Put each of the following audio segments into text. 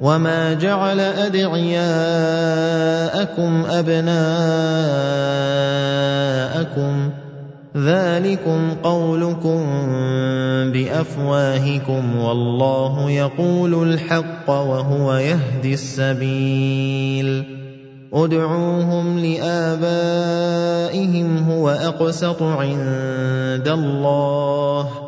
وما جعل ادعياءكم ابناءكم ذلكم قولكم بافواهكم والله يقول الحق وهو يهدي السبيل ادعوهم لابائهم هو اقسط عند الله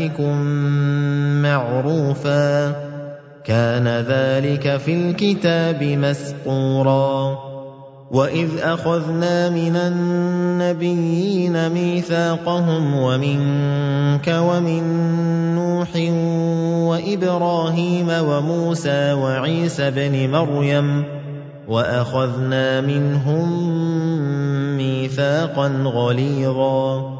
أوليائكم معروفا كان ذلك في الكتاب مسطورا وإذ أخذنا من النبيين ميثاقهم ومنك ومن نوح وإبراهيم وموسى وعيسى بن مريم وأخذنا منهم ميثاقا غليظا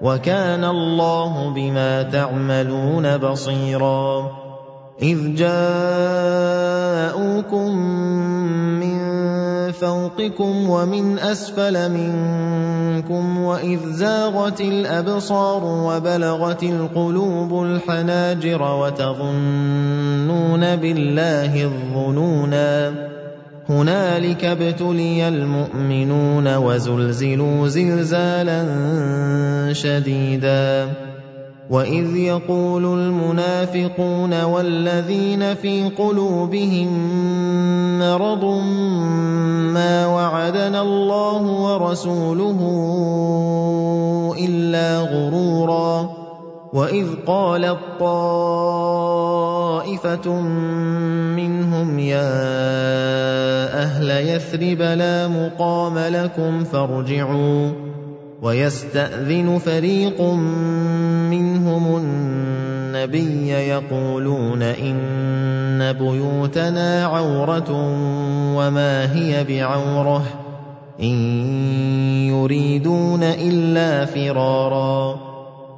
وكان الله بما تعملون بصيرا. إذ جاءوكم من فوقكم ومن أسفل منكم وإذ زاغت الأبصار وبلغت القلوب الحناجر وتظنون بالله الظنونا. هنالك ابتلي المؤمنون وزلزلوا زلزالا شديدا. وإذ يقول المنافقون والذين في قلوبهم مرض ما وعدنا الله ورسوله إلا غرورا. وإذ قالت طائفة منهم يا أهل يثرب لا مقام لكم فارجعوا ويستأذن فريق منهم النبي يقولون إن بيوتنا عورة وما هي بعورة إن يريدون إلا فرارا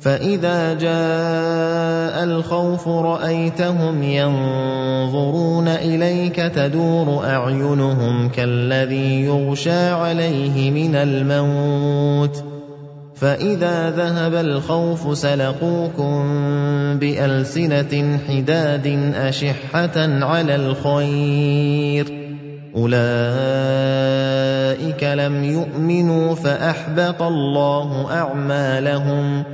فإذا جاء الخوف رأيتهم ينظرون إليك تدور أعينهم كالذي يغشى عليه من الموت فإذا ذهب الخوف سلقوكم بألسنة حداد أشحة على الخير أولئك لم يؤمنوا فأحبط الله أعمالهم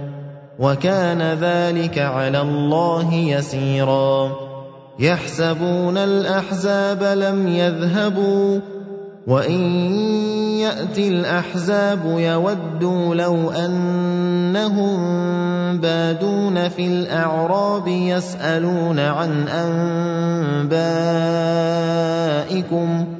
وكان ذلك على الله يسيرا. يحسبون الأحزاب لم يذهبوا وإن ياتي الأحزاب يودوا لو أنهم بادون في الأعراب يسألون عن أنبائكم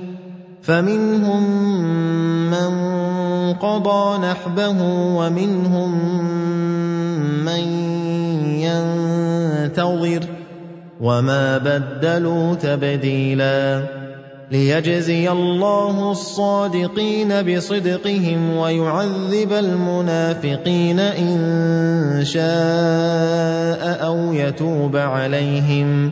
فمنهم من قضى نحبه ومنهم من ينتظر وما بدلوا تبديلا ليجزي الله الصادقين بصدقهم ويعذب المنافقين إن شاء أو يتوب عليهم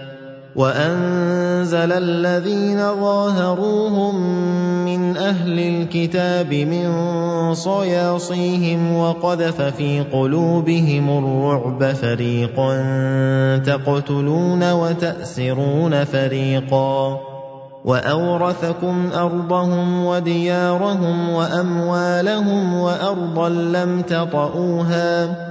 وأنزل الذين ظاهروهم من أهل الكتاب من صياصيهم وقذف في قلوبهم الرعب فريقا تقتلون وتأسرون فريقا وأورثكم أرضهم وديارهم وأموالهم وأرضا لم تطئوها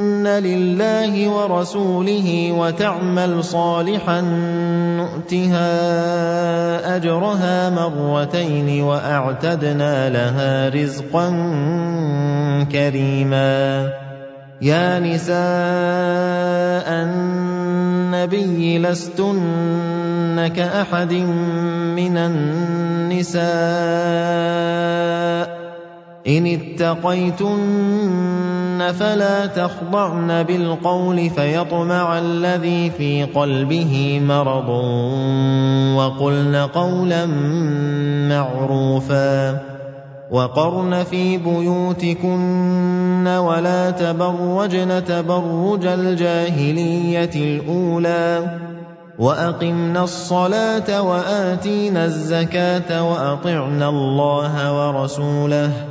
لله ورسوله وتعمل صالحا نؤتها اجرها مرتين واعتدنا لها رزقا كريما يا نساء النبي لستن كاحد من النساء إن اتقيتن فلا تخضعن بالقول فيطمع الذي في قلبه مرض وقلن قولا معروفا وقرن في بيوتكن ولا تبرجن تبرج الجاهليه الاولى واقمنا الصلاه واتينا الزكاه واطعنا الله ورسوله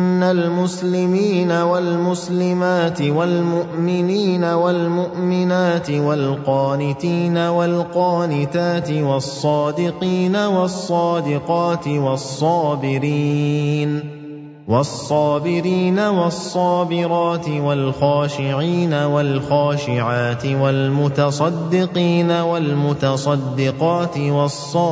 ان المسلمين والمسلمات والمؤمنين والمؤمنات والقانتين والقانتات والصادقين والصادقات والصابرين والصابرين والصابرات والخاشعين والخاشعات والمتصدقين والمتصدقات والصائمين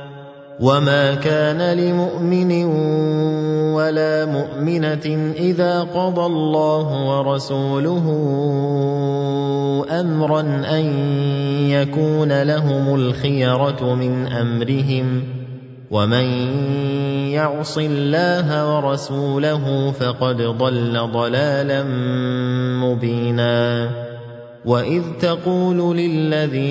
وما كان لمؤمن ولا مؤمنه اذا قضى الله ورسوله امرا ان يكون لهم الخيره من امرهم ومن يعص الله ورسوله فقد ضل ضلالا مبينا واذ تقول للذي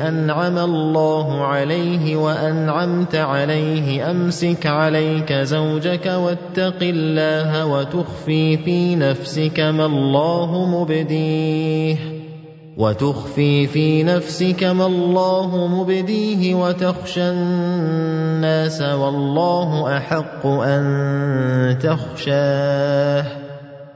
انعم الله عليه وانعمت عليه امسك عليك زوجك واتق الله وتخفي في نفسك ما الله مبديه وتخفي في نفسك ما الله مبديه وتخشى الناس والله احق ان تخشاه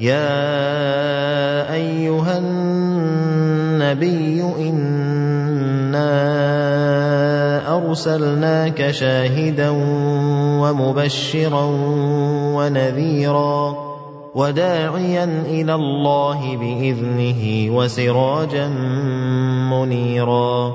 يا أيها النبي إنا أرسلناك شاهدا ومبشرا ونذيرا وداعيا إلى الله بإذنه وسراجا منيرا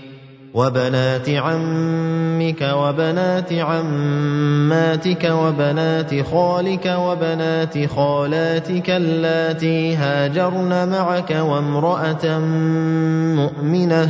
وبنات عمك وبنات عماتك وبنات خالك وبنات خالاتك اللاتي هاجرن معك وامرأة مؤمنة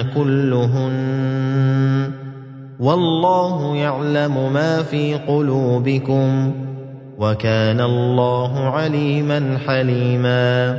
اتيتهن كلهن. والله يعلم ما في قلوبكم. وكان الله عليما حليما.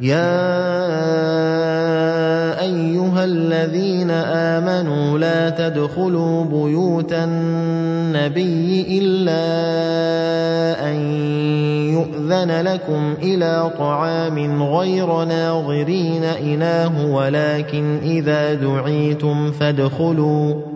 يا ايها الذين امنوا لا تدخلوا بيوت النبي الا ان يؤذن لكم إلى طعام غير ناظرين اناه ولكن اذا دعيتم فادخلوا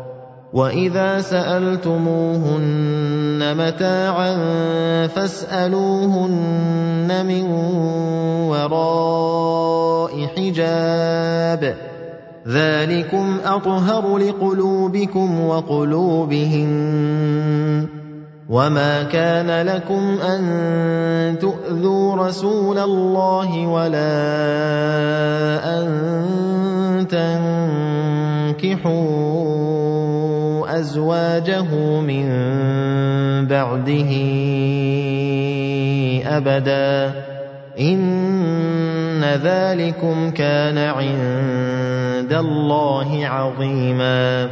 واذا سالتموهن متاعا فاسالوهن من وراء حجاب ذلكم اطهر لقلوبكم وقلوبهن وما كان لكم ان تؤذوا رسول الله ولا ان تنكحوا أزواجه من بعده أبدا إن ذلكم كان عند الله عظيما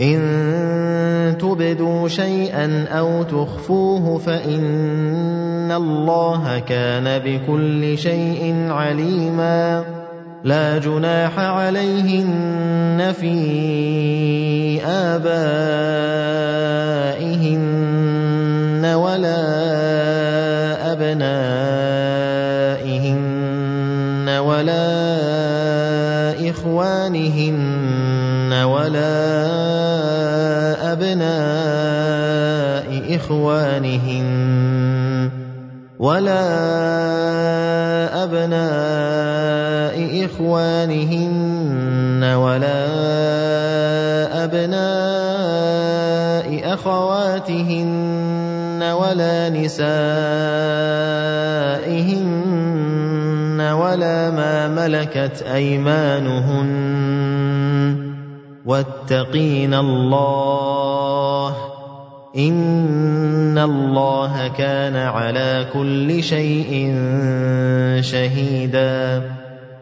إن تبدوا شيئا أو تخفوه فإن الله كان بكل شيء عليما لا جناح عليهن في آبائهن ولا أبنائهن ولا إخوانهن ولا أبناء إخوانهن ولا إخوانهن ولا أبناء أخواتهن ولا نسائهن ولا ما ملكت أيمانهن واتقين الله إن الله كان على كل شيء شهيدا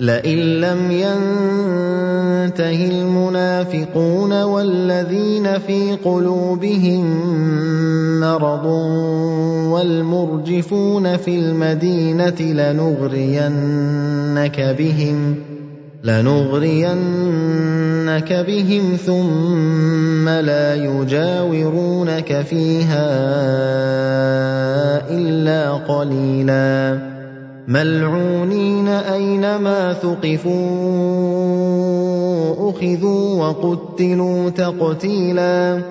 لئن لم ينته المنافقون والذين في قلوبهم مرض والمرجفون في المدينة لنغرينك بهم لنغرينك بهم ثم لا يجاورونك فيها إلا قليلا. ملعونين أينما ثقفوا أخذوا وقتلوا تقتيلا.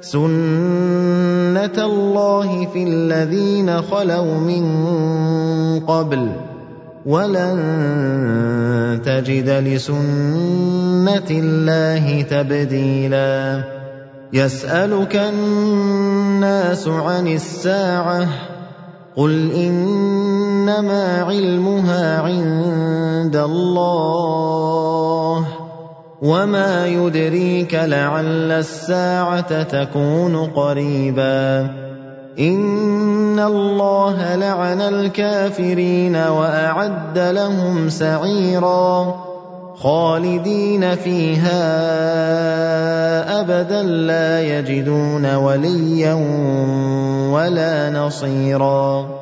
سنه الله في الذين خلوا من قبل. ولن تجد لسنه الله تبديلا. يسالك الناس عن الساعة. قل إنما علمها عند الله وما يدريك لعل الساعة تكون قريبا. إن الله لعن الكافرين وأعد لهم سعيرا. خالدين فيها أبدا لا يجدون وليا ولا نصيرا.